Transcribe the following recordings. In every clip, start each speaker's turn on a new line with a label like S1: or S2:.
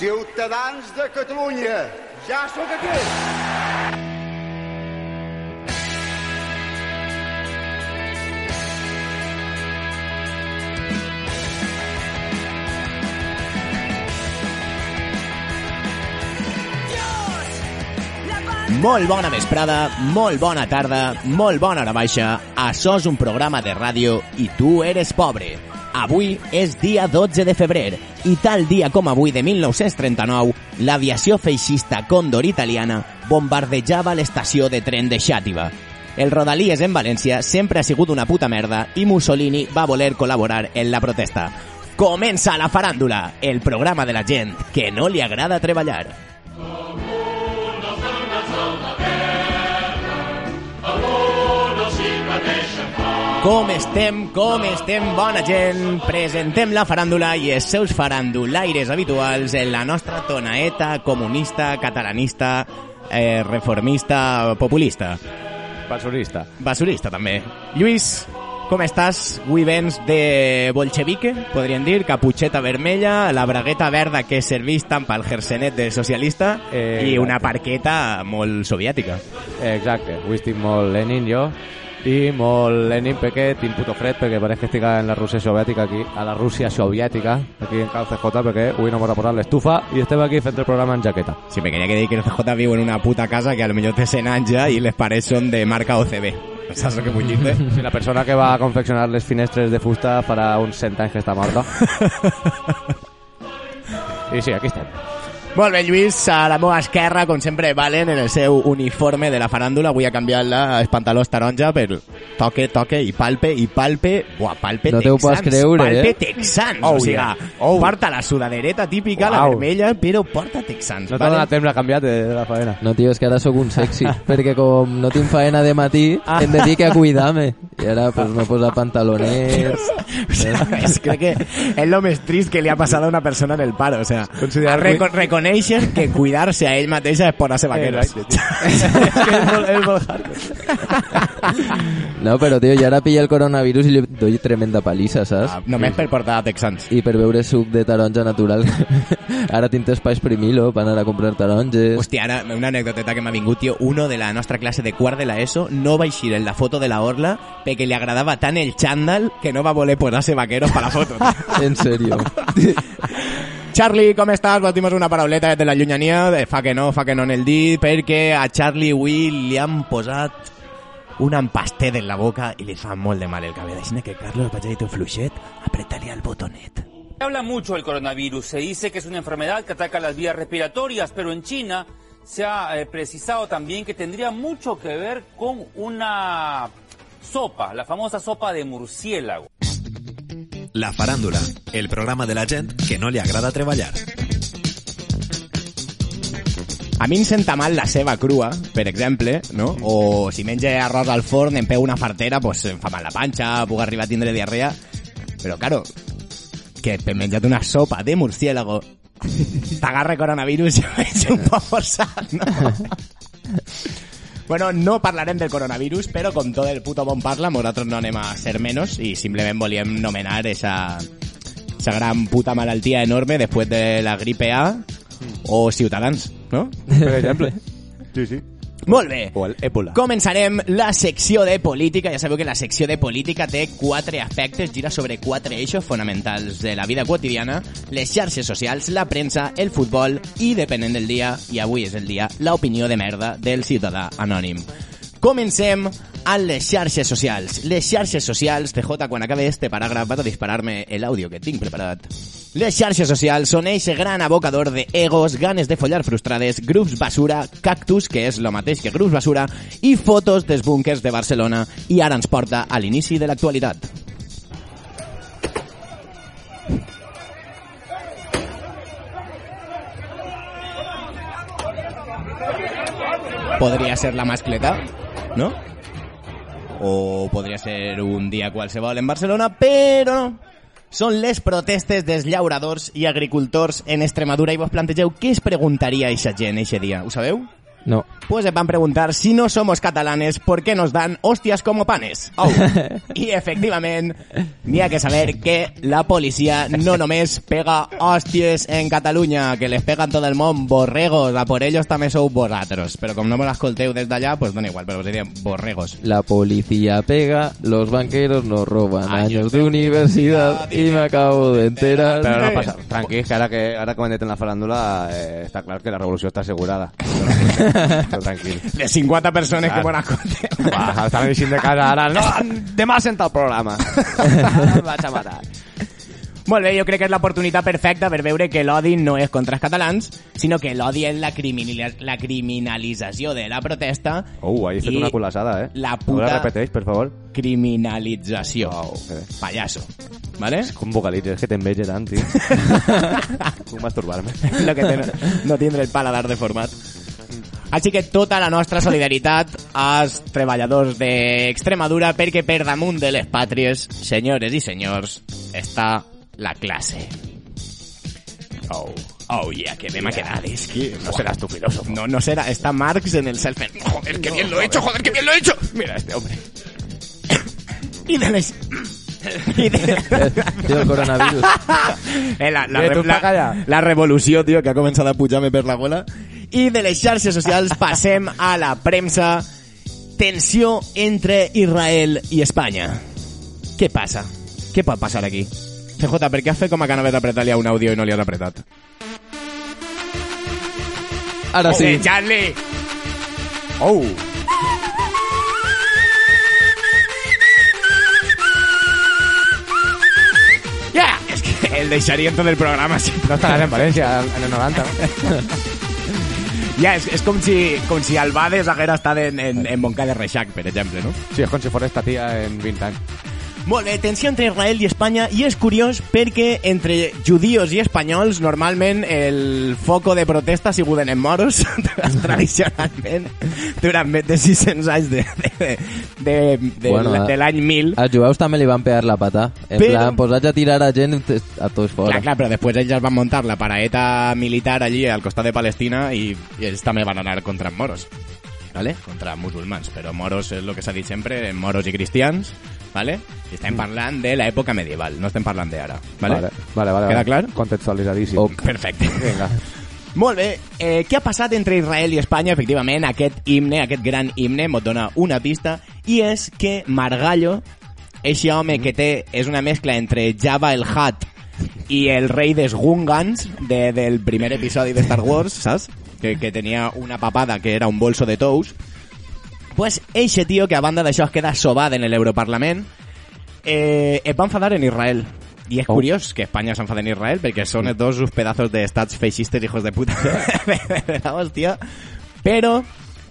S1: Ciutadans de Catalunya, ja sóc aquí.
S2: Molt bona vesprada, molt bona tarda, molt bona hora baixa. Això és un programa de ràdio i tu eres pobre. Avui és dia 12 de febrer i tal dia com avui de 1939, l'aviació feixista Còndor italiana bombardejava l'estació de tren de Xàtiva. El Rodalies en València sempre ha sigut una puta merda i Mussolini va voler col·laborar en la protesta. Comença la faràndula, el programa de la gent que no li agrada treballar. Com estem, com estem, bona gent? Presentem la faràndula i els seus farandulaires habituals en la nostra tonaeta comunista, catalanista, eh, reformista, populista.
S3: Basurista.
S2: Basurista, també. Lluís, com estàs? Avui vens de bolchevique, podríem dir, caputxeta vermella, la bragueta verda que serveix tant pel jersenet de socialista
S3: Eh,
S2: i una parqueta molt soviètica.
S3: Eh, Exacte, avui estic molt Lenin jo i molt Lenin perquè tinc puto fred perquè pareix que estic en la Rússia soviètica aquí, a la Rússia soviètica aquí en Cal CJ perquè avui no m'ha posat l'estufa i estem aquí fent el programa en jaqueta
S2: Sí, me quería que dir que el CJ viu en una puta casa que a lo millor té 100 anys ja i les parets són de marca OCB. Saps el que vull dir-te?
S3: si la persona que va a confeccionar les finestres de fusta farà uns 100 anys que està morta i sí, aquí estem
S2: Molt bé, Lluís, a la meva esquerra, com sempre, Valen en el seu uniforme de la faràndula. Avui ha canviat la, els pantalons taronja per toque, toque i palpe, i palpe... Buah, palpe
S4: No te ho
S2: texans.
S4: pots creure,
S2: palpe
S4: eh?
S2: texans.
S3: Oh,
S2: o sigui,
S3: yeah. Oh.
S2: porta la sudadereta típica, la
S3: Uau.
S2: vermella, però porta texans.
S3: no t'ha donat temps a canviar de, de la faena
S4: No, tio, és que ara sóc un sexy, perquè com no tinc faena de matí,
S2: Ah.
S4: em dedique a cuidar-me. I ara pues, me posa pantalonets...
S2: O sea, es, crec que és lo més trist que li ha passat a una persona en el paro. O sea,
S3: Considerar
S2: que cuidar-se a ell mateixa és posar-se vaqueros.
S4: No, però, tio, jo ara pilla el coronavirus i li doy tremenda palissa, saps?
S2: Ah, Només per portar texans.
S4: I per beure suc de taronja natural. ara tinc pa esprimilo per anar a comprar taronges.
S2: Hòstia, ara, una anecdoteta que m'ha vingut, tio. Uno de la nostra classe de quart de la ESO no va eixir en la foto de la Orla perquè li agradava tant el xandall que no va voler posar-se vaqueros per la foto.
S4: En serio.
S2: Charlie, com estàs? Vols una parauleta de la llunyania? De fa que no, fa que no en el dit, perquè a Charlie avui li han posat un empastet en la boca i li fa molt de mal el cabell. Així que, Carlos, vaig a un fluixet, apreta-li al botonet.
S5: Habla mucho del coronavirus. Se dice que es una enfermedad que ataca las vías respiratorias, pero en China se ha eh, precisado también que tendría mucho que ver con una sopa, la famosa sopa de murciélago.
S6: La faràndula, el programa de la gent que no li agrada treballar.
S2: A mi em senta mal la ceba crua, per exemple, no? O si menja arròs al forn, em pego una fartera, pues em fa mal la panxa, puc arribar a tindre diarrea. Però, claro, que t'he menjat una sopa de murciélago, t'agarra coronavirus, és un poc forçat, no? Bueno, no parlarem del coronavirus, però com tot el puto món parla, nosaltres no anem a ser menos i simplement volíem nomenar esa, esa gran puta malaltia enorme després de la gripe A o Ciutadans, no?
S3: per exemple sí, sí.
S2: Molt bé.
S3: o el Ébola
S2: Començarem la secció de política. Ja sabeu que la secció de política té quatre aspectes, gira sobre quatre eixos fonamentals de la vida quotidiana, les xarxes socials, la premsa, el futbol i, depenent del dia, i avui és el dia, l'opinió de merda del ciutadà anònim. Comencem amb les xarxes socials. Les xarxes socials, TJ, quan acabi este paràgraf, vas a disparar-me l'àudio que tinc preparat. Les xarxes socials són eixe gran abocador de egos, ganes de follar frustrades, grups basura, cactus, que és lo mateix que grups basura, i fotos dels búnkers de Barcelona, i ara ens porta a l'inici de. Podria ser la mascleta, no? O podria ser un dia qualsevol en Barcelona, però no. Són les protestes dels llauradors i agricultors en Extremadura i vos plantegeu què es preguntaria eixa gent eixe dia. Ho sabeu?
S4: No.
S2: Pues se van a preguntar si no somos catalanes, ¿por qué nos dan hostias como panes? Oh. Y efectivamente, n'hi ha que saber que la policía no només pega hostias en Cataluña, que les pegan todo el món borregos, a por ellos també sou vosaltres. Però com no me l'escolteu des d'allà, pues dona igual, us diria borregos.
S4: La policía pega, los banqueros nos roban
S2: Años
S4: años
S2: de
S4: de universidad y me acabo de enterar.
S3: Però no passa, tranquils, que ara que, ara que dit en la faràndula eh, està clar que la revolució està assegurada. Tranquil.
S2: Les 50 persones que
S3: Clar.
S2: me l'escolten.
S3: Va, estan eixint de casa ara. No, demà senta el programa. Ara el vaig a matar.
S2: Molt bé, jo crec que és l'oportunitat perfecta per veure que l'odi no és contra els catalans, sinó que l'odi és la, criminali la criminalització de la protesta
S3: Uh, ahí he fet una culassada, eh?
S2: la
S3: No
S2: puta
S3: la repeteix, per favor?
S2: criminalització.
S3: Uau, que bé.
S2: Pallasso. ¿Vale?
S3: Com vocalitzes, és que t'enveja tant, tio. Puc masturbar-me.
S2: Lo que no tindre el paladar deformat. Així que tota la nostra solidaritat als treballadors d'Extremadura perquè per damunt de les pàtries, senyores i senyors, està la classe. Oh, oh yeah, que bé m'ha quedat, és que...
S3: No seràs tu filósofo.
S2: No, no será. Está Marx en el self Joder, qué bien lo he hecho, joder, qué bien lo he hecho. Mira este hombre. y de les... y de...
S4: Tío, el coronavirus.
S2: Eh, la, la, re- la, la revolució, tio, que ha començat a pujar-me per la gola. I de les xarxes socials passem a la premsa. Tensió entre Israel i Espanya. Què passa? Què pot passar aquí? CJ, per què has fet com a a apretar-li a un àudio i no li has apretat?
S4: Ara sí.
S2: Joder, Charlie!
S3: Oh!
S2: Ja! És que el deixaria en tot el programa. Sí.
S3: No estaràs en València en el 90, no?
S2: Ja, és, és com si, com si el Bades haguera estat en, en, en Montcada Reixac, per exemple, no?
S3: Sí, és com si fos esta tia en 20 anys.
S2: Molt bé, tensió entre Israel i Espanya i és curiós perquè entre judíos i espanyols normalment el foco de protesta ha sigut en moros tradicionalment durant més de 600 anys de, de, de, de,
S4: Bueno,
S2: de, l'any 1000
S4: Als jueus també li van pegar la pata. En
S2: Però-
S4: plan, posats a tirar a gent a tots fora.
S2: Clar, clar, però després ells van muntar la paraeta militar allí al costat de Palestina i, i ells també van anar contra moros. ¿Vale? Contra musulmans, però moros és el que s'ha dit sempre, moros i cristians, ¿vale? I estem parlant de l'època medieval, no estem parlant d'ara, ¿vale?
S3: Vale, vale, vale.
S2: Queda clar?
S3: Contextualitzadíssim.
S4: Ok.
S2: Perfecte.
S3: Vinga.
S2: Molt bé, eh, què ha passat entre Israel i Espanya? Efectivament, aquest himne, aquest gran himne, mos dona una pista, i és que Margallo, eixe home que té, és una mescla entre Java el Hutt i el rei dels Gungans de, del primer episodi de Star Wars, saps? Que, que tenia una papada que era un bolso de tous. Pues eixe tio, que a banda d'això es queda sobat en l'Europarlament, eh, es va enfadar en Israel. I és
S3: Oh.
S2: curiós que Espanya s'enfada en Israel perquè són els dos uns pedazos de estats feixistes hijos de puta de la hòstia. Però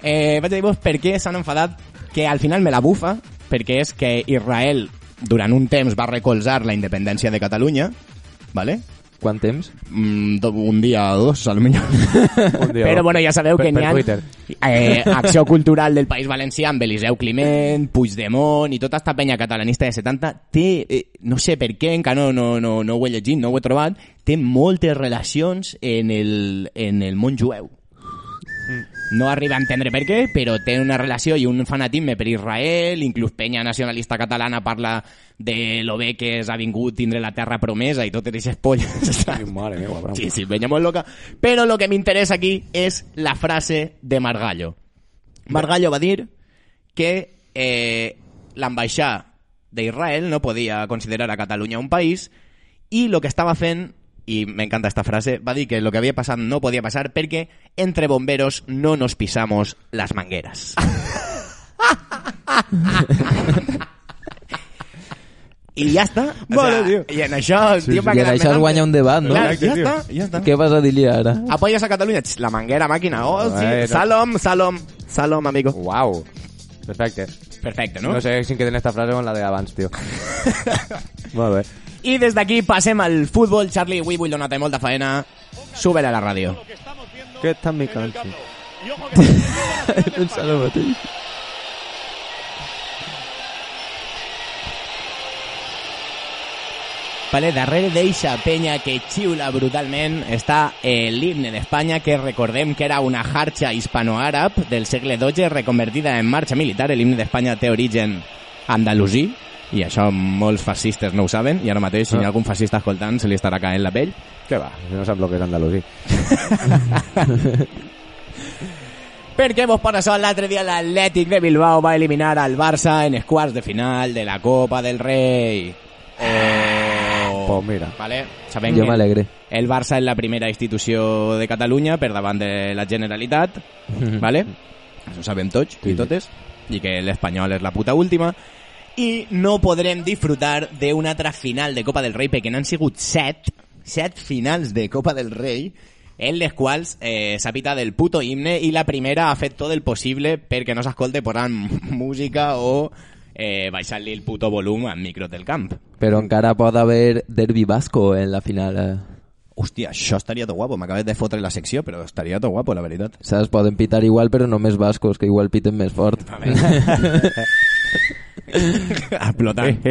S2: eh, vaig dir-vos per què s'han enfadat que al final me la bufa perquè és que Israel durant un temps va recolzar la independència de Catalunya ¿vale?
S4: Quant temps?
S2: Mm, un dia o dos, a lo millor.
S3: Un dia.
S2: Però bueno, ja sabeu
S3: Per-
S2: que n'hi ha
S3: Twitter.
S2: eh, acció cultural del País Valencià amb Eliseu Climent, Puigdemont i tota esta penya catalanista de 70 té, eh, no sé per què, encara no, no, no, no ho he llegit, no ho he trobat, té moltes relacions en el, en el món jueu. No arriba a entendre per què, però té una relació i un fanatisme per Israel, inclús penya nacionalista catalana parla de lo bé que es ha vingut tindre la terra promesa i totes aquestes polles.
S3: Ai, Mare meva, bravo.
S2: Sí, sí, penya molt loca. Però lo que m'interessa aquí és la frase de Margallo. Margallo va dir que eh, l'ambaixada d'Israel no podia considerar a Catalunya un país i lo que estava fent i m'encanta esta frase, va dir que lo que havia passat no podia passar perquè entre bomberos no nos pisamos las mangueras. I ja està. O
S3: Vale,
S2: sea,
S3: tio.
S2: I en això...
S4: Sí,
S2: tio,
S4: sí, I en això es guanya un debat, no?
S2: Clar, ja
S3: tio.
S2: està, ja està.
S4: Què vas a dir-li ara?
S2: Apoyas a Catalunya? La manguera, màquina. Oh, sí.
S3: Bueno.
S2: Salom, salom. Salom, amigo.
S3: Uau. Perfecte.
S2: Perfecte,
S3: No,
S2: no?
S3: sé si queden esta frase o en la de abans, tio. Molt bé.
S2: I des d'aquí passem al futbol. Charlie, avui vull donar-te molta faena. Súbele a la ràdio.
S3: Que tan mi canso.
S4: He pensat el mateix.
S2: Vale, darrere d'eixa penya que xiula brutalment està eh, l'himne d'Espanya, que recordem que era una xarxa hispano-àrab del segle XII reconvertida en marxa militar. L'himne d'Espanya té origen andalusí, i això molts fascistes no ho saben, i ara mateix, si hi ha algun fascista escoltant, se li estarà caent la pell.
S3: Què va? No sap el que és andalusí.
S2: Perquè vos per això l'altre dia l'Atlètic de Bilbao va eliminar al Barça en quarts de final de la Copa del Rei. Oh.
S3: Pues mira.
S2: Vale? Sabem
S4: Jo
S2: que
S4: m'alegre.
S2: el Barça és la primera institució de Catalunya per davant de la Generalitat, vale? Això ho sabem tots i totes, i que l'Espanyol és la puta última, i no podrem disfrutar d'una altra final de Copa del Rei perquè n'han sigut set, set finals de Copa del Rei, en les quals eh, s'ha pitat el puto himne i la primera ha fet tot el possible perquè no s'escolte posant música o eh, baixant-li el puto volum al micro del camp.
S4: Però encara pot haver derbi basco en la final. Eh?
S2: Hòstia, això estaria tot guapo. M'acabes de fotre la secció, però estaria tot guapo, la veritat.
S4: Saps? Poden pitar igual, però només bascos, que igual piten més fort.
S2: Explotant.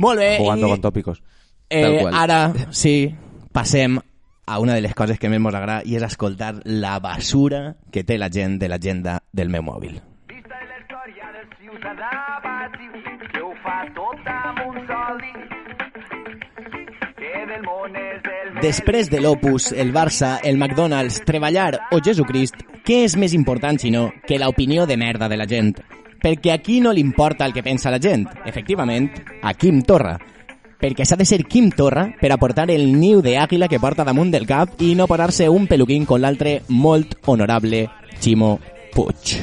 S2: Molt bé.
S3: Jugando
S2: i,
S3: con tópicos.
S4: Tal
S2: eh,
S4: qual.
S2: ara, sí, passem a una de les coses que més ens agrada i és escoltar la basura que té la gent de l'agenda del meu mòbil.
S7: Vista la història del ciutadà passiu que ho fa tot amb un sol dit que del món és el
S2: Després de l'Opus, el Barça, el McDonald's, treballar o Jesucrist, què és més important, sinó, que l'opinió de merda de la gent? Perquè aquí no li importa el que pensa la gent. Efectivament, a Quim Torra. Perquè s'ha de ser Quim Torra per aportar el niu d'àguila que porta damunt del cap i no posar-se un peluquín con l'altre molt honorable Ximo Puig.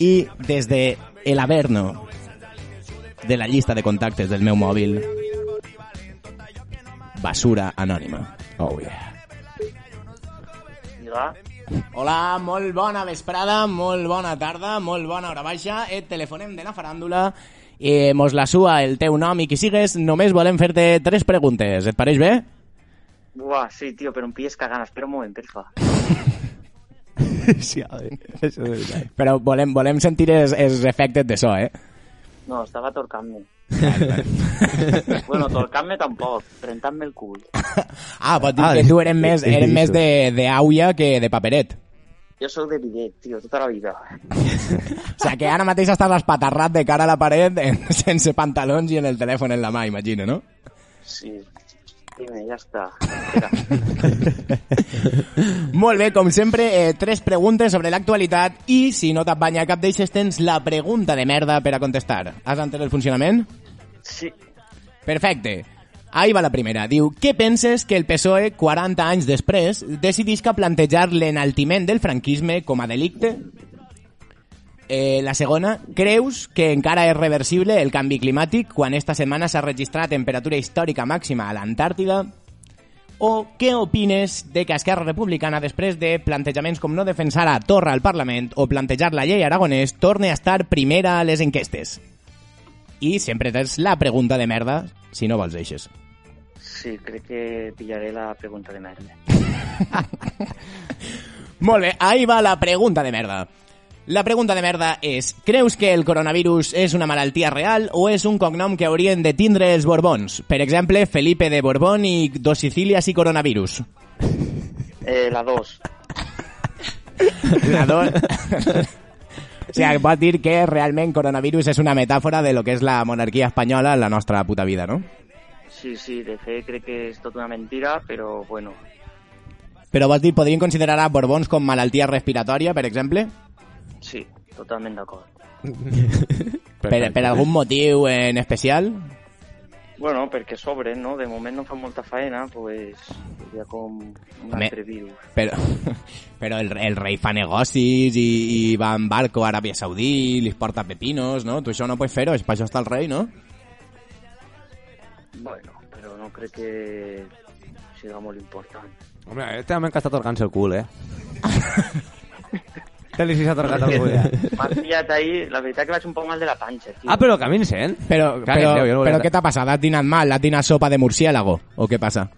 S2: I des de el Averno de la llista de contactes del meu mòbil, basura anònima. Oh yeah. Hola, molt bona vesprada, molt bona tarda, molt bona hora baixa. Et telefonem de la faràndula i mos la sua el teu nom i qui sigues. Només volem fer-te tres preguntes. Et pareix bé?
S8: Buah, sí, tío, pero un pies cagana. Espera un moment, porfa.
S2: Sí, a veure, això és veritat. Però volem, volem sentir els, els efectes de so, eh?
S8: No, estava torcant-me. bueno, torcant-me tampoc, rentant-me el cul.
S2: Ah, pot dir
S3: Ah,
S2: que tu eres més,
S3: és
S2: eres més de, de auia que de paperet.
S8: Jo sóc de bidet, tio, tota la vida.
S2: O sigui que ara mateix estàs espatarrat de cara a la paret en, sense pantalons i en el telèfon en la mà, imagino, no?
S8: Sí. Dime, ja està.
S2: Molt bé, com sempre, eh, tres preguntes sobre l'actualitat i, si no t'apanya cap d'eixes, tens la pregunta de merda per a contestar. Has entès el funcionament?
S8: Sí.
S2: Perfecte. Ahí va la primera. Diu, què penses que el PSOE, 40 anys després, decidisca plantejar l'enaltiment del franquisme com a delicte? Eh, la segona, creus que encara és reversible el canvi climàtic quan esta setmana s'ha registrat temperatura històrica màxima a l'Antàrtida? O què opines de que Esquerra Republicana, després de plantejaments com no defensar a Torra al Parlament o plantejar la llei aragonès, torne a estar primera a les enquestes? I sempre tens la pregunta de merda, si no vols eixes.
S8: Sí, crec que pillaré la pregunta de merda.
S2: Molt bé, ahí va la pregunta de merda. La pregunta de merda és, creus que el coronavirus és una malaltia real o és un cognom que haurien de tindre els Borbons? Per exemple, Felipe de Borbón i dos Sicílias i coronavirus.
S8: Eh, la 2.
S2: La do... o sigui, pot dir que realment coronavirus és una metàfora de lo que és la monarquia espanyola en la nostra puta vida, no?
S8: Sí, sí, de fet crec que és tot una mentira, però bueno,
S2: Però vols dir, podrien considerar a Borbons com malaltia respiratòria, per exemple?
S8: sí, totalment d'acord.
S2: Per, per algun motiu en especial?
S8: Bueno, perquè sobre, no? De moment no fa molta faena, pues seria com un
S2: Home.
S8: altre virus.
S2: Però, però el, el rei fa negocis i, i va en barco a Aràbia Saudí, li porta pepinos, no? Tu això no pots fer-ho, per això està el rei, no?
S8: Bueno, però no crec que siga molt important.
S3: Hombre, este també que està torcant-se el cul, eh? Torcat el cul, ja.
S8: M'has ahir, la veritat que vaig un poc mal de la panxa, tio.
S3: Ah, però a mi em sent.
S2: Però,
S3: Cague
S2: però,
S3: Déu, jo no ho
S2: però què t'ha passat? Has dinat mal? Has dinat sopa de murciélago? O què passa?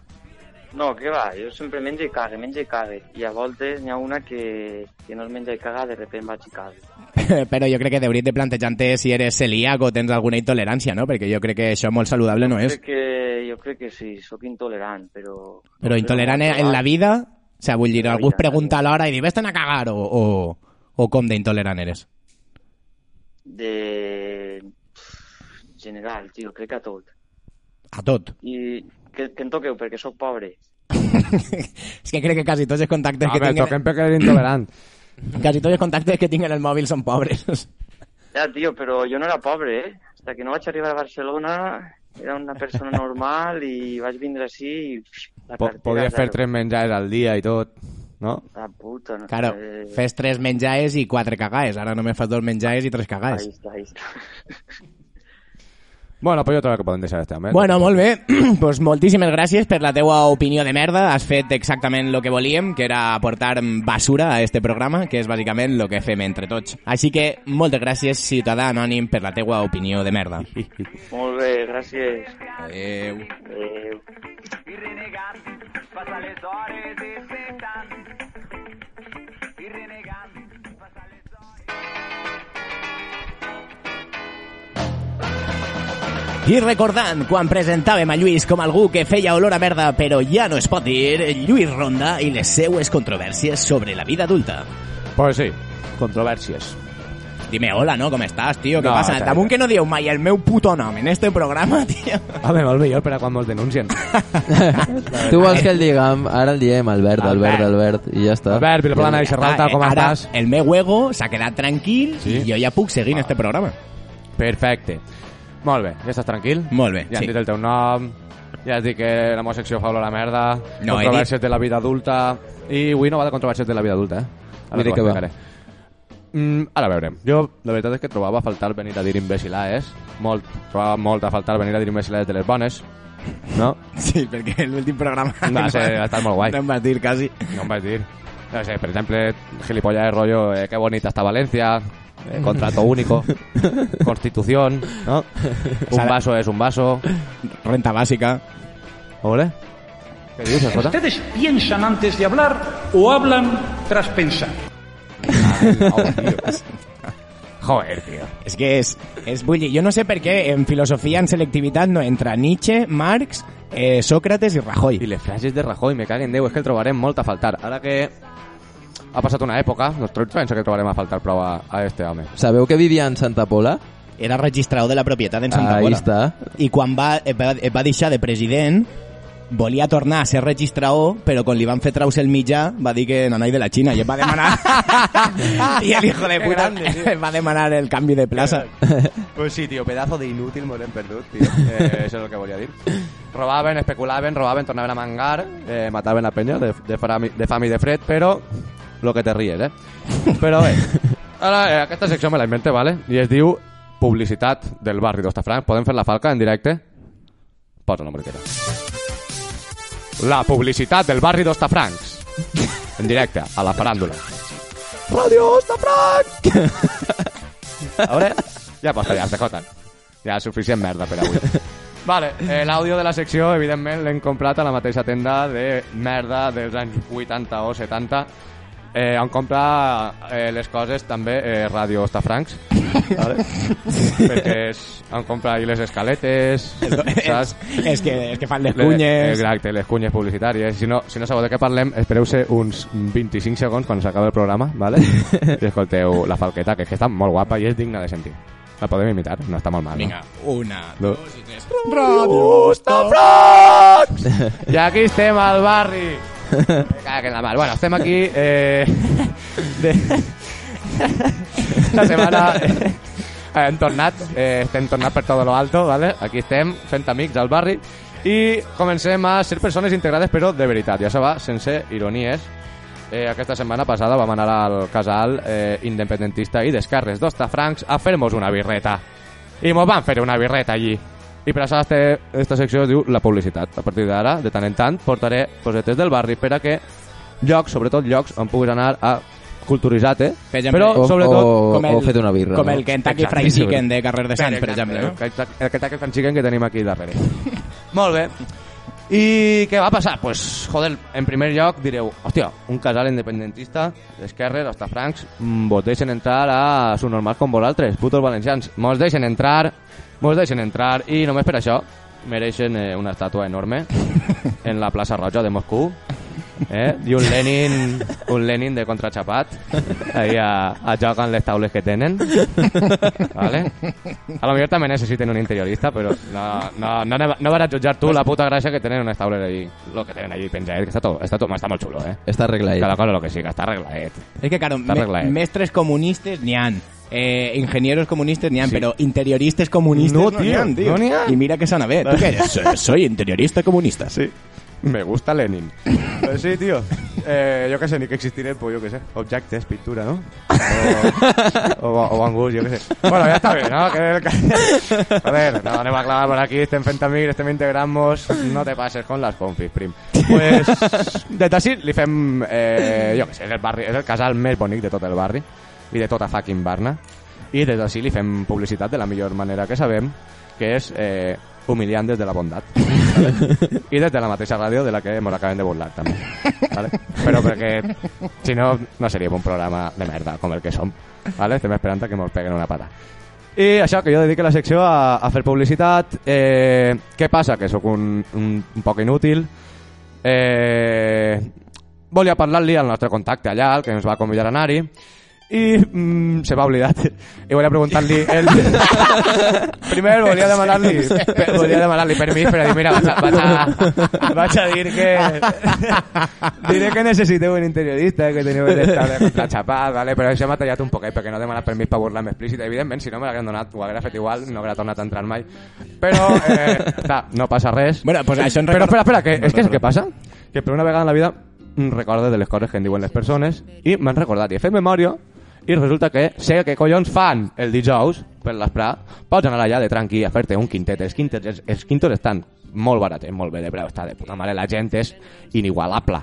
S8: No, què va, jo sempre menjo i cague, menjo i cague. I a voltes n'hi ha una que, que no es menja i caga, de repente vaig i cague.
S2: però jo crec que hauries de plantejar-te si eres celíac o tens alguna intolerància, no? Perquè jo crec que això molt saludable no és.
S8: Crec que, jo crec que sí, sóc intolerant, però...
S2: Però intolerant en la vida, o sea, vull dir, algú es pregunta a l'hora i diu, vés a cagar, o, o, o com d'intolerant eres?
S8: De... General, tio, crec que a tot.
S2: A tot.
S8: I que, que em toqueu, perquè sóc pobre.
S2: És que crec que quasi tots els contactes
S3: A
S2: que
S3: veure,
S2: tinc...
S3: toquem perquè eres intolerant.
S2: Quasi tots els contactes que tinc en el mòbil són pobres.
S8: Ja, tio, però jo no era pobre, eh? Hasta que no vaig arribar a Barcelona era una persona normal i vaig vindre així i... pff, La
S3: Po
S8: cartera,
S3: Podies fer tres menjars al dia i tot, no?
S8: La puta, no
S2: Claro,
S8: sé.
S2: fes tres menjaes i quatre cagaes. Ara només fas dos menjaes i tres cagaes.
S8: Ahí està, ahí està.
S3: Bueno, pues jo trobo que podem deixar este home.
S2: Bueno, molt bé. pues moltíssimes gràcies per la teua opinió de merda. Has fet exactament el que volíem, que era aportar basura a este programa, que és bàsicament el que fem entre tots. Així que moltes gràcies, ciutadà anònim, per la teua opinió de merda.
S8: Molt bé, gràcies.
S2: Adéu.
S8: Adéu.
S7: I renegant, passa les hores. I
S2: recordant, quan presentàvem a Lluís com algú que feia olor a merda però ja no es pot dir, Lluís Ronda i les seues controvèrsies sobre la vida adulta.
S3: Pues sí, controvèrsies.
S2: Dime hola, ¿no? ¿Cómo estás, tío? ¿Qué
S3: No,
S2: pasa?
S3: tal.
S2: Damunt que no dieu mai el meu puto nom en este programa, tío.
S3: Home, molt millor per a quan mos denuncien.
S4: Tu vols que el diguem? Ara el diem, Albert, Albert,
S2: Albert.
S4: Albert, i ja està.
S3: Albert, Vilaplana i Serralta, com
S2: Ara
S3: estàs?
S2: el meu ego s'ha quedat tranquil
S3: Sí?
S2: i jo ja puc seguir en este programa.
S3: Perfecte. Molt bé, ja estàs tranquil?
S2: Molt bé,
S3: Ja
S2: sí.
S3: dit el teu nom, ja has dit que la secció fa olor a merda,
S2: No,
S3: controvèrsies de la vida adulta, i avui no va de controvèrsies de la vida adulta, eh? Ara
S4: que va.
S3: Mm, ara veurem. Jo, la veritat és que trobava a faltar venir a dir imbecilaes, molt, trobava molt a faltar venir a dir imbecilaes de les bones, no?
S2: Sí, perquè l'últim programa...
S3: Va ser, ha estat molt guai.
S2: No em vas dir quasi.
S3: No em vaig dir. No sé, per exemple, gilipollas de rollo, eh, qué bonita está Valencia, eh, contrato único, constitución, ¿no? Un vaso es un vaso.
S2: Renta bàsica.
S3: ¿Ole? ¿Qué dices, Jota?
S9: ¿Ustedes piensan antes de hablar o hablan tras pensar?
S3: Joder, tío.
S2: És que és vull dir, jo no sé per què en filosofia en selectivitat no entra Nietzsche, Marx, eh, Sócrates i Rajoy.
S3: I les frases de Rajoy, me caguen Déu, és que el trobarem molt a faltar. Ara que ha passat una època, doncs penso que trobarem a faltar prou a, a este home.
S4: Sabeu que vivia en Santa Pola?
S2: Era registrador de la propietat en Santa
S4: Ahí
S2: Pola.
S4: està.
S2: I quan va, va, va deixar de president, volia tornar a ser registrador, però quan li van fer traus el mitjà, va dir que nanai de la Xina, i em va demanar... I el hijo de puta va demanar el canvi de plaça.
S3: Pues sí, tío, pedazo de inútil m'ho hem perdut, tío. Eh, això és el que volia dir. Robaven, especulaven, robaven, tornaven a mangar, eh, mataven a penya de, de, fam, de fam i de fred, però lo que te ries, eh? Però bé, ara eh, aquesta secció me la invente, ¿vale? I es diu publicitat del barri d'Ostafranc. Podem fer la falca en directe? Posa la musiqueta. La publicitat del barri d'Ostafrancs. En directe, a la faràndula. Radio Ostafranc! A veure, ja pots ja, CJ. Ja, suficient merda per avui. Vale, eh, l'àudio de la secció, evidentment, l'hem comprat a la mateixa tenda de merda dels anys 80 o 70, eh, on compra eh, les coses també eh, Radio Ostafrancs, vale? perquè és, on compra ahí les escaletes, saps?
S2: és, que, és que fan les
S3: Le-
S2: cunyes...
S3: Exacte, les cunyes publicitàries. Si no, si no sabeu de què parlem, espereu-se uns 25 segons quan s'acabi el programa, ¿vale? i escolteu la falqueta, que és que està molt guapa i és digna de sentir. La podem imitar, no està molt mal,
S2: Vinga, una,
S3: no?
S2: dos i tres.
S3: Radio Ostafrancs! I aquí estem al barri. Me cago en la mar. Bueno, estem aquí... Eh, de... la setmana... Eh, hem tornat, eh, estem tornat per tot lo alto, ¿vale? Aquí estem fent amics al barri i comencem a ser persones integrades però de veritat, ja se va, sense ironies. Eh, aquesta setmana passada vam anar al casal eh, independentista i d'esquerres d'Ostafrancs a fer-nos una birreta. I mos van fer una birreta allí. I per això este, esta secció es diu la publicitat. A partir d'ara, de tant en tant, portaré cosetes del barri per a que llocs, sobretot llocs, on puguis anar a culturitzar-te,
S2: Per exemple,
S3: però
S4: O,
S3: sobretot...
S4: o,
S2: com el-
S4: o fet una birra.
S2: Com
S4: no?
S2: el Kentucky
S3: Exacte,
S2: Fried Chicken de Carrer de Sants, per exemple. No?
S3: El Kentucky Fried Chicken que tenim aquí darrere. Molt bé. I què va passar? Pues, joder, en primer lloc direu, hòstia, un casal independentista d'esquerres, hasta francs, mm, vos deixen entrar a su normal com vosaltres, putos valencians. Mos deixen entrar, mos deixen entrar, i només per això mereixen eh, una estàtua enorme en la plaça Roja de Moscou eh? i un Lenin un Lenin de contraxapat ahí a, a joc amb les taules que tenen vale? a lo millor també necessiten un interiorista però no, no, no, no, vas a jutjar tu la puta gràcia que tenen unes taules allí lo que tenen allí penjat, que està, tot, està, tot, està molt xulo eh?
S4: Està arreglat.
S3: cada cosa lo que siga, està arreglat
S2: Es que, claro, me- mestres comunistes ni han. Eh, ingenieros comunistas ni han,
S3: Sí.
S2: pero interioristas comunistas
S3: No,
S2: no,
S3: tío,
S2: ni han, tío.
S3: no ni han.
S2: Y mira que son a ver. ¿Tú qué eres? Soy- Soy interiorista comunista.
S3: Sí. Me gusta Lenin. Pues sí, tío. Eh, yo qué sé, ni que existiré, pues yo qué sé. Objectes, pintura, ¿no? O, o, o Van Gogh, yo qué sé. Bueno, ya está bien, ¿no? Que, que- Joder, no, anem a clavar por aquí, estem fent amics, estem integrant-nos, no te pases con las confis, prim. Pues, des d'ací li fem, eh, jo què sé, és el, barri, és el casal més bonic de tot el barri i de tota fucking Barna. I des d'ací li fem publicitat de la millor manera que sabem, que és eh, humiliant des de la bondat. I des de la mateixa ràdio de la que ens acabem de burlar, també. ¿vale? Però perquè, si no, no seria un programa de merda com el que som. ¿vale? Estem esperant que ens peguen una pata. I això, que jo dedique la secció a, a fer publicitat. Eh, què passa? Que sóc un, un, un poc inútil. Eh, volia parlar-li al nostre contacte allà, el que ens va convidar a anar-hi, i mm, se m'ha oblidat. I volia preguntar-li... El... Primer volia demanar-li volia demanar-li permís per a dir, mira, vaig a, vaig a, vaig a dir que... Diré que necessiteu un interiorista, que teniu el estable contraxapat, vale? però això m'ha tallat un poquet, perquè no he demanat permís per burlar-me explícit. Evidentment, si no me l'hagueren donat, ho hauria fet igual, no hauria tornat a entrar mai. Però, eh, està, no passa res.
S2: Bueno, pues això en
S3: Però
S2: record-
S3: espera, espera, que, és que és què passa? Que per una vegada en la vida recordo de les coses que em diuen les persones i m'han recordat i he fet memòria i resulta que sé que collons fan el dijous per l'esprà, pots anar allà de tranqui a fer-te un quintet, els quintets, els, els quintos estan molt barats, molt bé de preu, està de puta mare, la gent és inigualable,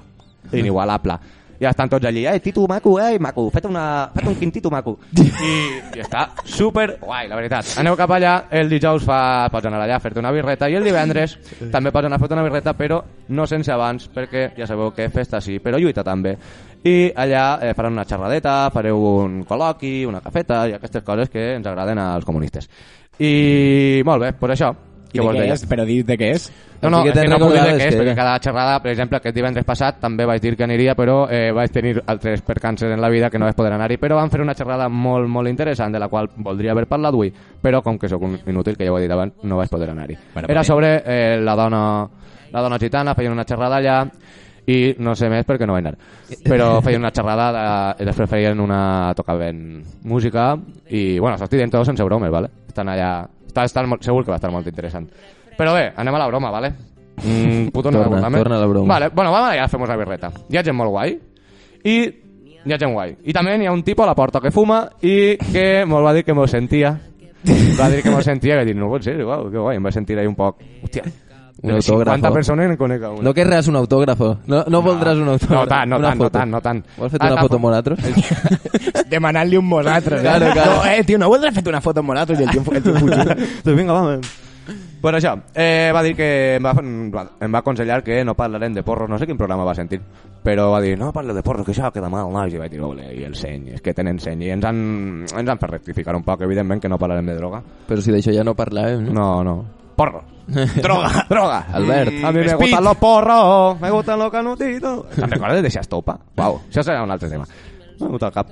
S3: inigualable. Ja estan tots allí, eh, Titu maco, eh, maco, fet, una, fet un quintito maco. I, I està super guai, la veritat. Aneu cap allà, el dijous fa, pots anar allà a fer-te una birreta i el divendres també pots anar a fer una birreta, però no sense abans, perquè ja sabeu que festa sí, però lluita també. I allà eh, faran una xerradeta, fareu un col·loqui, una cafeta i aquestes coses que ens agraden als comunistes. I molt bé, pues això.
S2: I què és? Però dir de què és?
S3: No, no, és que no puc dir de què és,
S4: que-
S3: perquè cada xerrada, per exemple, aquest divendres passat també vaig dir que aniria, però eh, vaig tenir altres percances en la vida que no vaig poder anar-hi, però van fer una xerrada molt, molt interessant, de la qual voldria haver parlat avui, però com que sóc un inútil, que ja ho he dit abans, no vaig poder anar-hi.
S2: Bueno,
S3: Era sobre eh, la dona la dona gitana, feien una xerrada allà, i no sé més perquè no vaig anar. Però feien una xerrada, de, i després feien una... tocaven música, i bueno, s'ho estic dient tot sense bromes, ¿vale? Estan allà... Està, està molt, segur que va estar molt interessant. Però bé, anem a la broma, ¿vale? Mm, puto no
S4: Torna,
S3: recordar-me.
S4: torna a la broma.
S3: Vale, bueno, vamos allà a una birreta. Hi ha gent molt guai, i hi ha gent guai. I també hi ha un tipus a la porta que fuma i que mos va dir que mos sentia. Va dir que mos sentia, que dir, no pot ser, uau, que guai, em va sentir ahí un poc... Hòstia,
S4: Un autògrafo.
S3: 50 persones en conec a una.
S4: No querràs un autògrafo. No, no voldràs un autògrafo.
S3: No tant, no tant, no tant, no tant.
S4: Vols fer
S3: Ah,
S4: una
S3: està
S4: foto
S3: fo-
S4: amb nosaltres?
S2: Demanant-li un vosaltres.
S4: Claro,
S2: eh?
S4: claro.
S2: No, eh, tio, no voldràs fer una foto amb nosaltres i el tio, el tio fugit.
S3: Doncs vinga, vamos. Pues això, eh, va dir que em va, em va aconsellar que no parlarem de porros, no sé quin programa va sentir, però va dir, no parle de porros, que això queda mal, nois, i vaig dir, ole, i el seny, és que tenen seny, i ens han, ens han fet rectificar un poc, evidentment, que no parlarem de droga.
S4: Però si d'això ja no parlàvem, no?
S3: No, no. Porro.
S2: Droga.
S3: Droga.
S4: Albert.
S3: A mi me
S2: Speed.
S3: gustan los porros, me gustan los canutitos. Te'n recordes d'això estopa? Uau, això serà un altre tema. M'ha vingut al cap.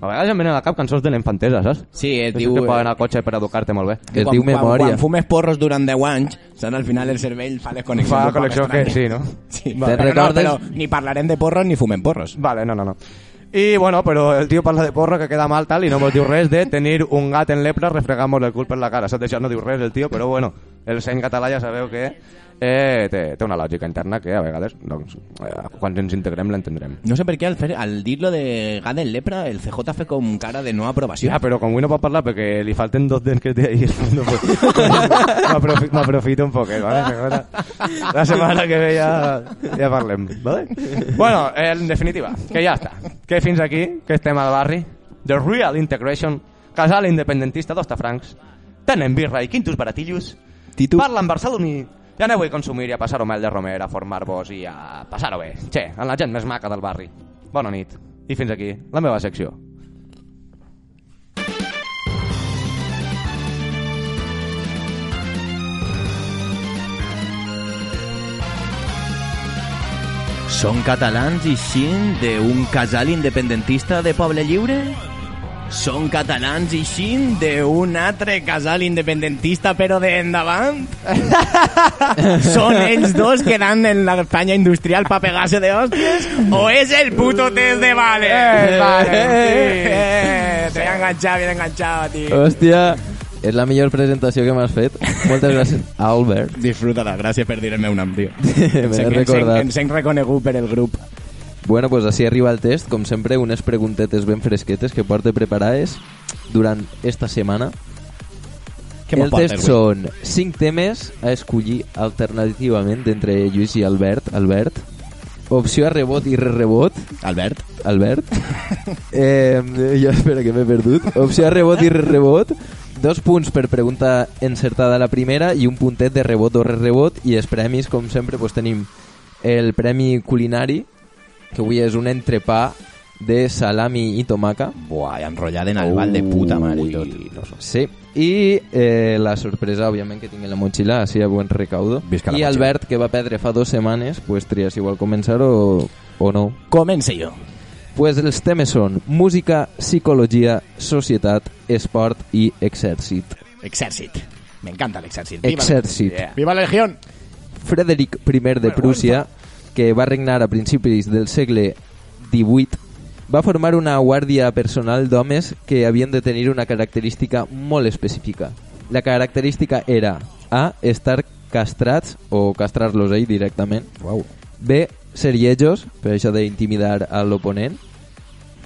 S3: A vegades em venen al cap cançons de la infantesa, saps?
S2: Sí, et
S3: Diu,
S2: diu...
S3: que poden anar al cotxe per educar-te molt bé.
S4: Que es
S2: quan,
S4: diu
S2: quan,
S4: memòria.
S2: quan fumes porros durant 10 anys, saps, al final el cervell fa les connexions.
S3: Fa
S2: poc
S3: connexió que sí, no?
S2: Sí,
S4: Te'n
S2: però,
S4: recordes?
S2: no, però ni parlarem de porros ni fumem porros.
S3: Vale, no, no, no. I bueno, però el tio parla de porro que queda mal tal i no mos diu res de tenir un gat en lepra refregant-nos el cul per la cara. Saps? Això no diu res el tio, però bueno, el seny català ja sabeu que eh, té, té una lògica interna que a vegades, doncs, eh, quan ens integrem l'entendrem.
S2: No sé per què al, fer, al dir-lo de gat en lepra el CJ fe com cara de no aprovació.
S3: Ja, però com avui no pot parlar perquè li falten dos dents que té ahí al fondo, pues, m'aprofi- m'aprofito un poquet, ¿vale? La setmana que ve ja, ja parlem, ¿vale? Bueno, en definitiva, que ja està. Que fins aquí, que estem al barri, The Real Integration, casal independentista d'Ostafrancs, tenen birra i quintos baratillos,
S2: Titu.
S3: parlen barceloní I aneu a consumir i a passar-ho mel de romer, a formar-vos i a passar-ho bé. Che, amb la gent més maca del barri. Bona nit. I fins aquí, la meva secció.
S2: Són catalans i xin d'un casal independentista de Poble Lliure? Són catalans i xin d'un altre casal independentista però de endavant? Són ells dos que dan en la Espanya industrial para pegarse de hostias? ¿O es el puto test de Vale?
S4: Eh,
S2: vale,
S4: eh.
S2: eh, te he enganchado, bien enganchado, tío.
S4: Hòstia, és la millor presentació que m'has fet. Moltes gràcies, Albert.
S2: Disfruta-la, gràcies per dir el meu nom, tio.
S4: Me l'he recordat.
S2: Ens hem reconegut per el grup.
S4: Bueno, pues així arriba el test, com sempre, unes preguntetes ben fresquetes que porte preparades durant esta setmana.
S2: Què
S4: el test
S2: avui?
S4: són 5 temes a escollir alternativament entre Lluís i Albert. Albert. Opció a rebot i re-rebot.
S2: Albert.
S4: Albert. eh, jo espera que m'he perdut. Opció a rebot i re-rebot. Dos punts per pregunta encertada la primera i un puntet de rebot o re-rebot. I els premis, com sempre, pues, tenim el premi culinari, que avui és un entrepà de salami i tomaca.
S2: Buah, i enrotllat en el bal de puta mare i tot.
S4: Sí. I eh, la sorpresa, òbviament, que tinc en la motxilla, així a buen recaudo.
S2: Visca
S4: I
S2: motxilla.
S4: Albert, que va perdre fa dues setmanes, pues tria si vol començar o, o no.
S2: Comence jo.
S4: Pues els temes són música, psicologia, societat, esport i exèrcit.
S2: Exèrcit. Me encanta l'exèrcit.
S4: Exèrcit.
S2: Yeah. Viva la legión.
S4: Frederic I de Prússia, que va regnar a principis del segle XVIII, va formar una guàrdia personal d'homes que havien de tenir una característica molt específica. La característica era A. Estar castrats o castrar-los ell directament.
S2: Wow.
S4: B. Ser lletjos, per això d'intimidar a l'oponent.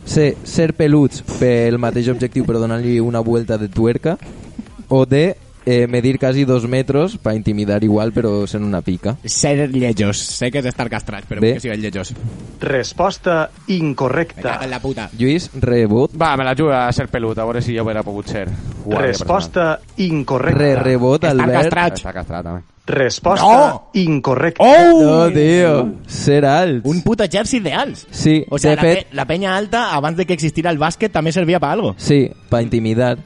S4: C. Ser peluts pel mateix objectiu però donant-li una vuelta de tuerca. O D. Eh, medir quasi dos metros per intimidar igual però sent una pica.
S2: Ser lletjos. Sé que és estar castrats, però
S4: Bé.
S2: que siguin lletjos.
S9: Resposta
S2: Me
S9: incorrecta.
S2: cago en la puta.
S4: Lluís, rebot.
S3: Va, me la juga a ser pelut, a veure si jo hubiera pogut ser. guàrdia
S9: Resposta incorrecta.
S4: Re, rebot,
S2: Estar
S4: Albert.
S2: castrat.
S3: personal. Està castrat, també.
S9: Resposta
S2: No!
S9: incorrecta.
S2: Oh!
S4: No, tio. Ser alt.
S2: Un puto exèrcit d'alts.
S4: Sí,
S2: O sea,
S4: de
S2: la,
S4: fet,
S2: pe la peña alta, abans de que existira el bàsquet, també servia per algo.
S4: sí, per intimidar.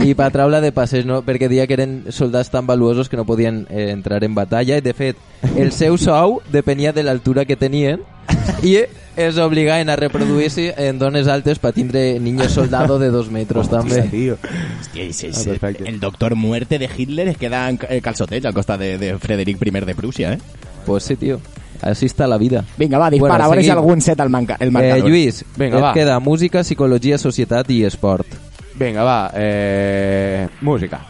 S4: I per traure de passeig, no? perquè deia que eren soldats tan valuosos que no podien eh, entrar en batalla i de fet el seu sou depenia de l'altura que tenien i es obligaven a reproduir-se en dones altes per tindre niños soldado de dos metros també.
S2: tío. Hòstia, ese, ese-
S3: Ah, perfecte.
S2: el doctor muerte de Hitler es queda en eh, calçoteig al costat de, de Frederic I de Prússia, eh?
S4: Pues sí, tio. Així està la vida.
S2: Vinga, va, dispara,
S4: Bueno,
S2: a veure si algun set al manca, el
S4: Eh,
S2: marcador.
S4: Lluís,
S3: Vinga,
S4: et
S3: va.
S4: queda música, psicologia, societat i esport.
S3: Vinga, va, eh... música.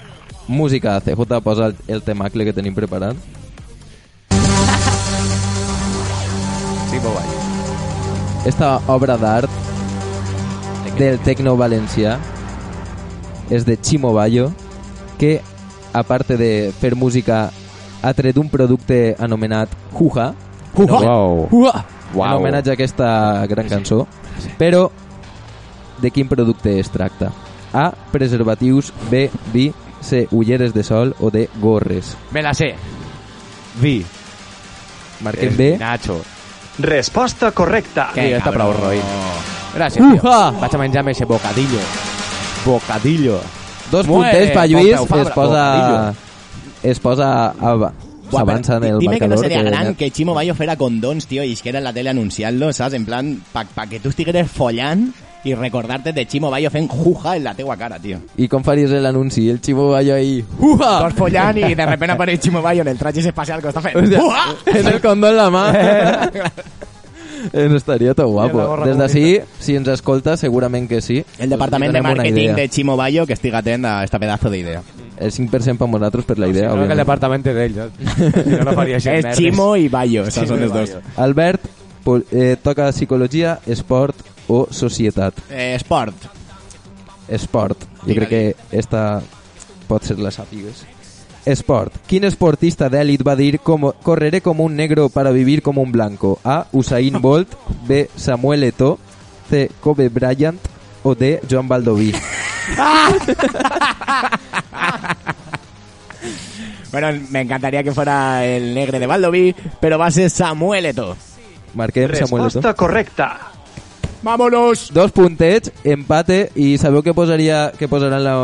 S4: Música, CJ, posa el, el temacle que tenim preparat.
S3: Sí, vaig.
S4: Esta obra d'art del tecno valencià és de Chimo Bayo, que, a part de fer música, ha tret un producte anomenat Juja,
S2: Uah!
S3: Wow.
S2: Uah!
S4: en homenatge a aquesta gran cançó. Però, de quin producte es tracta? A. Preservatius. B. Vi. C. Ulleres de sol. O D. Gorres.
S3: Me la sé. Vi.
S4: Marquem B.
S3: Nacho.
S9: Resposta correcta.
S3: Sí, està
S2: cabró.
S3: prou roïn. Gràcies, tio.
S4: Uha!
S3: Vaig a menjar-me ese bocadillo. Bocadillo.
S4: Dos
S3: Muere,
S4: punters per Lluís, es posa...
S3: bocadillo.
S4: Es posa... A, S'avança en el
S2: Dime que no
S4: marcador.
S2: sería
S4: que-
S2: gran que Chimo Bayo fuera condons, tío, y isquera en la tele anunciarlo, ¿sabes? En plan, pa, pa que tú estigueres follant y recordarte de Chimo Bayo fent juja en la teua cara, tío.
S4: I com faries l'anunci? El Chimo Bayo ahí... Uha!
S2: Dos follant y de repente aparece Chimo Bayo en el traje espacial que está
S4: Hòstia,
S2: juja.
S4: en el condó en la mà. Eso estaria tot guapo. Des d'ací, si ens escolta, segurament que sí.
S2: El departament de
S4: idea.
S2: de Chimo Bayo que estiga atent a esta pedazo de idea.
S4: El 5% per nosaltres per la idea,
S3: No, que el departament és d'ell. no? Si no, no faria així.
S2: Chimo y Bayo, son
S3: y
S2: los dos.
S4: Albert eh, toca psicologia, esport o societat.
S2: Eh, sport.
S4: Esport. Jo crec que esta pot ser la sàpigues. Esport. Quin esportista d'èlit va dir com, correré com un negro para vivir como un blanco? A. Usain Bolt B. Samuel Eto'o C. Kobe Bryant o D. Joan Baldoví
S2: Bueno, me encantaría que fuera el negre de Valdoví, pero va a ser Samuel Eto'o.
S4: Marquem Samuel Eto'o.
S9: Resposta correcta.
S2: ¡Vámonos!
S4: Dos puntets, empate, i sabeu què posaria què posarà en la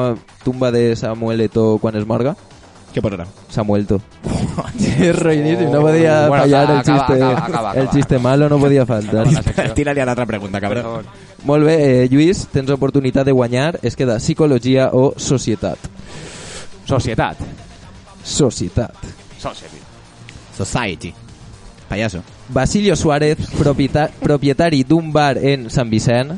S4: tumba de Samuel Eto'o quan es morga?
S2: Què posarà?
S4: Samuel Eto'o. és ruïníssim, no podia
S3: Bueno,
S4: fallar el
S3: acaba,
S4: xiste,
S3: acaba, acaba,
S4: el
S3: acaba.
S4: xiste malo no podia faltar.
S2: Tira-li a l'altra pregunta, cabrón.
S4: Molt bé, eh, Lluís, tens oportunitat de guanyar, es queda psicologia o societat.
S3: Societat.
S4: Societat.
S3: Society.
S2: Society. Payaso.
S4: Basilio Suárez, propieta propietari d'un bar en Sant Vicent.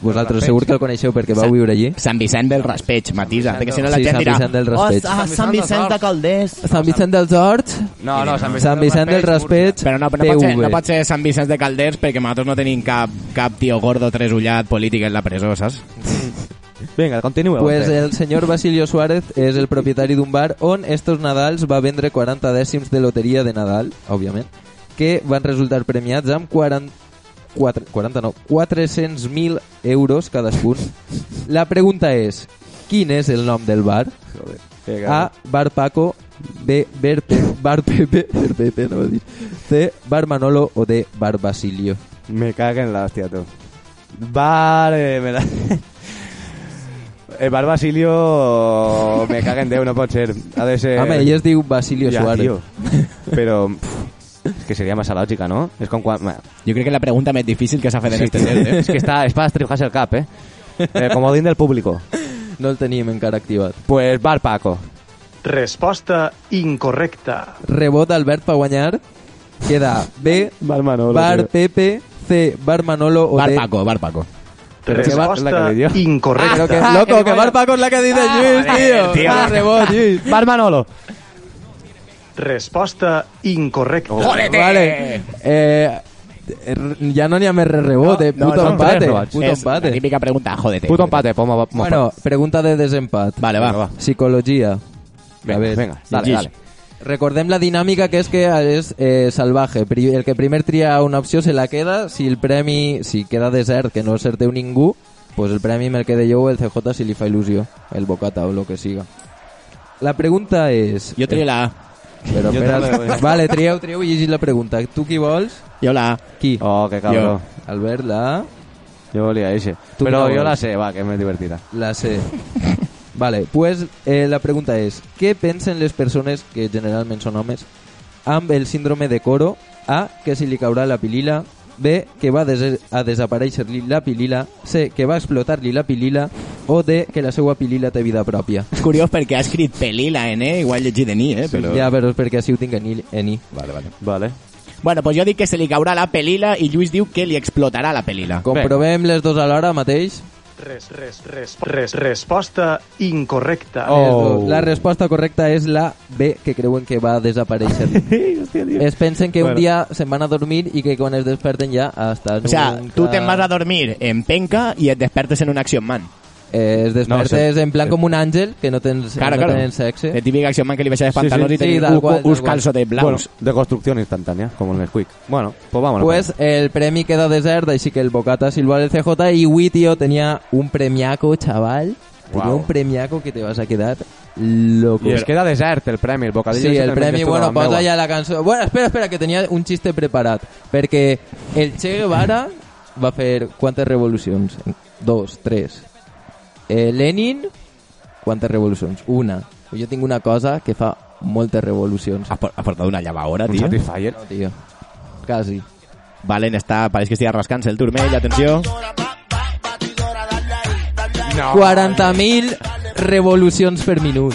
S4: Vosaltres segur que el coneixeu perquè vau viure allí.
S2: Sant Vicent del Raspeig, matisa. Perquè si no la
S4: Sí,
S2: gent
S4: Sant
S2: dirà...
S4: Vicent del Raspeig.
S2: Oh, ah, Sant Vicent de Calders.
S4: Sant Vicent dels Horts,
S3: No, no, Sant Vicent,
S4: Sant Vicent del Raspeig,
S2: Però no, no, pot ser,
S4: TV.
S2: no pot ser Sant Vicent de Calders perquè nosaltres no tenim cap, cap tio gordo tresullat polític en la presó, saps?
S3: Vinga, continua.
S4: Pues el senyor Basilio Suárez és el propietari d'un bar on estos Nadals va vendre 40 dècims de loteria de Nadal, òbviament, que van resultar premiats amb 40, 4, 40 no, 400.000 euros cadascun. La pregunta és, quin és el nom del bar? A. Bar Paco B. Bar, bar Pepe Bar Pepe, no dir. C. Bar Manolo o D. Bar Basilio.
S3: Me caga en la hostia, tú. Bar... Eh, me la... El bar Basilio... Me caga en Déu, no pot ser. Ha de ser...
S4: Home, ell es diu Basilio
S3: Ja,
S4: Suárez.
S3: tio. Però... és que seria massa lògica, no? És com quan...
S2: Jo crec que la pregunta més difícil que s'ha fet en
S3: Sí,
S2: este test, eh?
S3: és que està, és para estrijarse el cap, eh? eh comodín del público.
S4: No el tenim encara activat.
S3: Pues Bar Paco.
S9: Resposta incorrecta.
S4: Rebot Albert per guanyar. Queda B.
S3: Bar Manolo.
S4: Bar Pepe. C. Bar Manolo o
S2: Bar
S4: D.
S2: Paco, Bar Paco.
S9: Resposta
S3: la que
S9: incorrecta.
S4: Pero que, loco, que Bar Paco es la que dice Luis, tío.
S3: tío.
S4: Dale rebot, Luis.
S3: Bar Manolo.
S9: Resposta incorrecta.
S2: ¡Jódete!
S4: Vale. Eh, ya no n'hi ha més re rebot, eh?
S2: No,
S4: Puto
S2: no,
S4: empate.
S3: tres.
S4: Puto
S2: és la
S4: empate.
S2: típica pregunta, jódete.
S3: Puto empate, poma, poma.
S4: Bueno, pregunta de desempat.
S2: Vale, va.
S3: Venga.
S4: Psicología.
S3: Venga,
S4: a ver,
S3: venga, dale, dale.
S4: Recordem la dinàmica que és que és eh, salvaje. Pri- El que primer tria una opció se la queda. Si el premi, si queda desert, que no acerteu ningú, pues el premi me'l quede jo o el CJ si li fa il·lusió. El bocata o lo que siga. La pregunta és...
S2: Jo trio la A.
S4: Però,
S3: Jo
S4: espera,
S3: també.
S4: vale, trieu, trieu i llegis la pregunta. Tu qui vols?
S2: Jo la A.
S4: Qui?
S3: Oh, qué cabrón.
S4: Albert, la A,
S3: ese.
S4: Tú
S3: Pero
S4: no
S3: yo
S4: vols.
S3: la sé, va, que es más divertida.
S4: la C. Vale, pues eh, la pregunta és què pensen les persones, que generalment són homes, amb el síndrome de Coro? A, que si li caurà la pilila. B, que va des a desaparèixer-li la pilila. C, que va explotar-li la pilila. O D, que la seva pilila té vida pròpia.
S2: És curiós perquè ha escrit Pelila en E, igual llegit en I, eh? Però...
S4: Ja, però és perquè així ho tinc en I. En I.
S2: Vale, vale.
S3: Vale.
S2: Bueno, pues jo dic que se li caurà la pelila i Lluís diu que li explotarà la pelila.
S4: Comprovem les dos alhora mateix.
S9: Res, res, res, res, resposta incorrecta.
S3: Oh.
S4: La resposta correcta és la B, que creuen que va desaparèixer. es pensen que un
S3: Bueno.
S4: dia se'n van a dormir i que quan es desperten ja hasta
S2: O sea,
S4: nunca...
S2: tu te'n vas a dormir en penca i et despertes en un Action Man.
S4: Eh, es despertes
S3: No,
S4: en plan com un àngel que no tens,
S2: Claro,
S4: no
S2: claro.
S4: tens sexe.
S2: El típic Action Man que li baixava els
S3: Sí, sí.
S2: pantalons i
S4: Sí,
S2: tenia
S4: tal
S2: un-
S4: qual,
S2: uns
S4: qual.
S2: calçotes
S3: Bueno,
S2: blaus.
S3: de construcción instantánea, como en el Quick. Bueno, pues vámonos.
S4: Pues el premi queda desert, així que el bocata silbar el CJ i avui, tío, tenia un premiaco, chaval. Tenia
S3: Guau.
S4: un premiaco que te vas a quedar loco.
S3: Y es queda desert el premio, el bocadillo.
S4: Sí, el premi, bueno, posa ja la cançó. Bueno, espera, espera, que tenia un xiste preparat. Perquè el Che Guevara va fer quantes revolucions? Dos, tres. Eh, Lenin, quantes revolucions? Una. Jo tinc una cosa que fa moltes revolucions.
S2: Ha por- ha portat una llavadora,
S3: Un
S2: tio.
S3: Satisfyer.
S4: No, tio. Quasi.
S2: Valen està, pareix que estigui rascant-se el turmell, atenció.
S4: 40.000 revolucions per minut.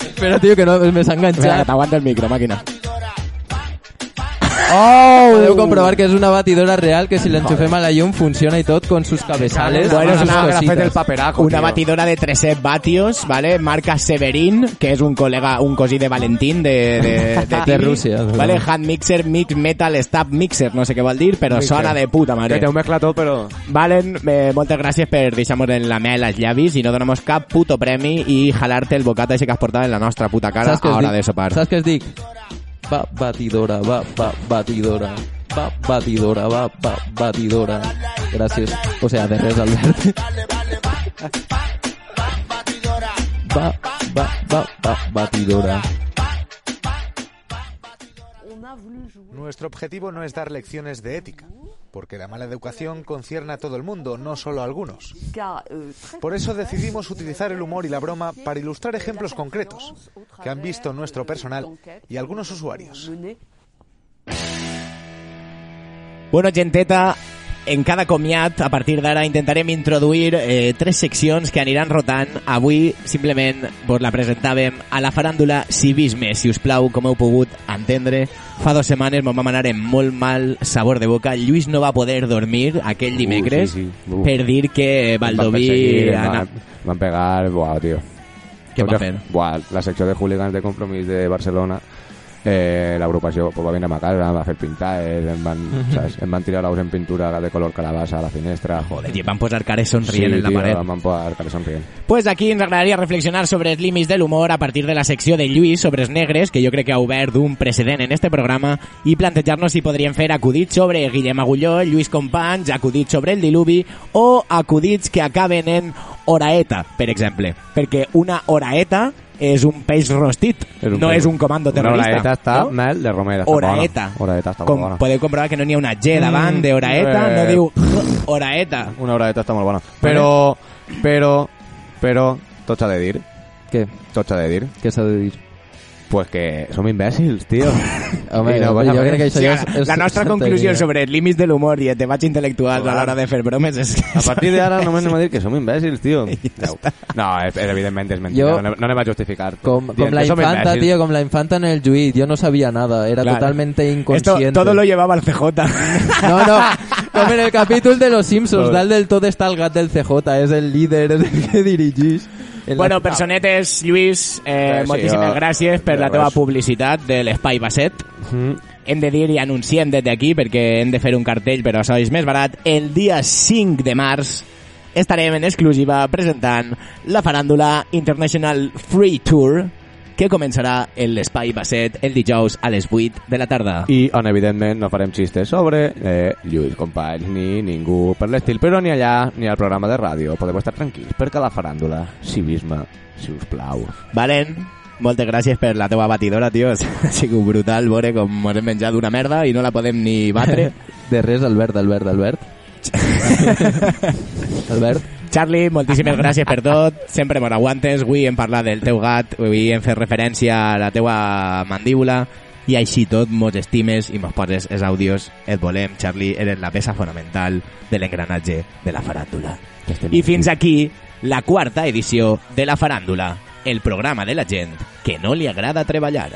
S4: Espera, tio, que no me s'ha
S2: Vinga,
S4: enganxat.
S2: t'aguanta el micro, màquina.
S4: Oh! Podeu comprovar que és una batidora real que si l'enxufem a la llum funciona i tot con sus cabezales.
S2: Bueno, és
S4: sus
S2: una-
S3: que fet el paperaco,
S2: Una
S3: tío.
S2: batidora de 300 vatios, ¿vale? Marca Severin, que és un col·lega, un cosí de Valentín de, de, de,
S4: Rússia,
S2: ¿vale? Hand Mixer, Mix Metal, Stab Mixer, no sé què vol dir, però
S3: Mixer.
S2: sona de puta
S3: Que
S2: mare.
S3: te ho mezcla todo, pero...
S2: Valen, eh, moltes gràcies per deixar-nos en la mel als llavis i no donamos cap puto premi i jalar-te el bocata ese que has portat en la nostra puta cara
S4: Saps què
S2: a
S4: es
S2: hora
S4: dic?
S2: de sopar.
S4: Saps què es dic? va batidora, va, va batidora, va batidora, va, va batidora. Gracias. O sea, de res Va, va, va, va batidora.
S10: Nuestro objetivo no es dar lecciones de ética porque la mala educación concierne a todo el mundo, no solo a algunos. Por eso decidimos utilizar el humor y la broma para ilustrar ejemplos concretos que han visto nuestro personal y algunos usuarios.
S2: Bueno, genteta, en cada comiat, a partir d'ara, intentarem introduir eh, tres seccions que aniran rotant. Avui, simplement, vos la presentàvem a la faràndula Civisme, si us plau, com heu pogut entendre. Fa dues setmanes me'n vam anar amb molt mal sabor de boca. Lluís no va poder dormir aquell dimecres
S3: sí, sí. Uf.
S2: per dir que Baldoví...
S3: Van,
S2: ana-
S3: van, van pegar, buah, tío.
S2: Què va fer?
S3: Buah, la secció de hooligans de compromís de Barcelona eh, l'agrupació pues, va venir a ma casa, em va fer pintar, eh, em, van, saps? em van tirar l'ous en pintura de color calabassa a la finestra.
S2: Joder, i van posar cares somrient
S3: sí,
S2: en la
S3: tio,
S2: paret.
S3: Van posar cares somrient.
S2: Pues aquí ens agradaria reflexionar sobre els límits de l'humor a partir de la secció de Lluís sobre els negres, que jo crec que ha obert un precedent en este programa, i plantejar-nos si podríem fer acudits sobre Guillem Agulló, Lluís Companys, acudits sobre el diluvi, o acudits que acaben en horaeta, per exemple. Perquè una horaeta és un peix rostit, no és un comando
S3: Una
S2: terrorista.
S3: oraeta està
S2: no?
S3: mel de Romera. Està
S2: Horaeta.
S3: Bona. Horaeta està
S2: Com
S3: molt bona.
S2: podeu comprovar que no n'hi ha una G davant de horaeta,
S3: eh.
S2: no diu horaeta.
S3: Una horaeta està molt bona. Però, però, però, tot s'ha de dir.
S4: Què?
S3: Tot s'ha de dir.
S4: Què s'ha de dir?
S3: Pues que som imbècils, tio.
S4: Home,
S3: I no
S4: jo
S3: passa
S4: crec
S3: res.
S4: que això ja és, és
S2: la nostra
S4: santeria.
S2: conclusió sobre els límits de l'humor i el debat intel·lectual a l'hora de fer bromes és que...
S3: A partir d'ara només anem a dir que som imbècils, tio. No, és, és, evidentment és mentida,
S4: Jo-
S3: no, no anem a justificar.
S4: Com, com la infanta, tío, como la infanta en el Juit. Yo no sabía nada, era
S2: Claro.
S4: totalmente
S2: Esto,
S4: inconsciente.
S2: todo lo llevaba el CJ.
S4: No, no, com en el capítol de Los Simpsons, dalt del tot està el gat del CJ, és el líder, és el que dirigís. En
S2: bueno, personetes, Lluís, eh,
S3: Sí,
S2: moltíssimes
S3: jo-
S2: gràcies per
S3: de
S2: la teva
S3: res.
S2: publicitat de l'Espai Basset.
S3: Mm.
S2: Hem de dir i anunciem des d'aquí, perquè hem de fer un cartell, però això és més barat. El dia 5 de març estarem en exclusiva presentant la faràndula International Free Tour, que començarà en l'Espai Basset el dijous a les 8 de la tarda.
S3: I on, evidentment, no farem xistes sobre eh, Lluís Companys ni ningú per l'estil, però ni allà ni al programa de ràdio podeu estar tranquils, perquè la faràndula, civisme, si us plau.
S2: Valen, moltes gràcies per la teva batidora, tio. Ha sigut brutal veure com ens hem menjat una merda i no la podem ni batre.
S4: De res, Albert, Albert, Albert. Albert.
S2: Charlie, moltíssimes gràcies per tot. Sempre mos aguantes. Avui hem parlat del teu gat, avui hem fet referència a la teua mandíbula i així tot mos estimes i mos poses els àudios. Et volem, Charlie, eres la peça fonamental de l'engranatge de la faràndula. I fins aquí la quarta edició de la faràndula, el programa de la gent que no li agrada treballar.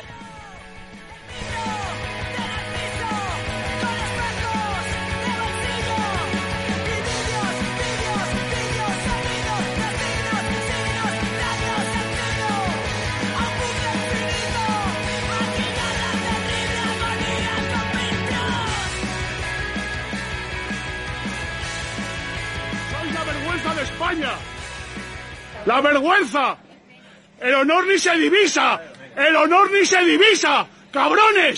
S11: ¡La vergüenza! ¡El honor ni se divisa! ¡El honor ni se divisa! ¡Cabrones!